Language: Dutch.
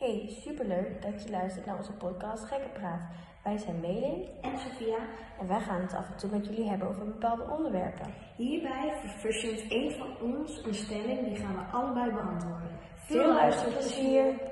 Hey, superleuk dat je luistert naar onze podcast Gekkenpraat. Wij zijn Meiling en Sophia. en wij gaan het af en toe met jullie hebben over bepaalde onderwerpen. Hierbij verzint één van ons een stelling die gaan we allebei beantwoorden. Veel luisterplezier!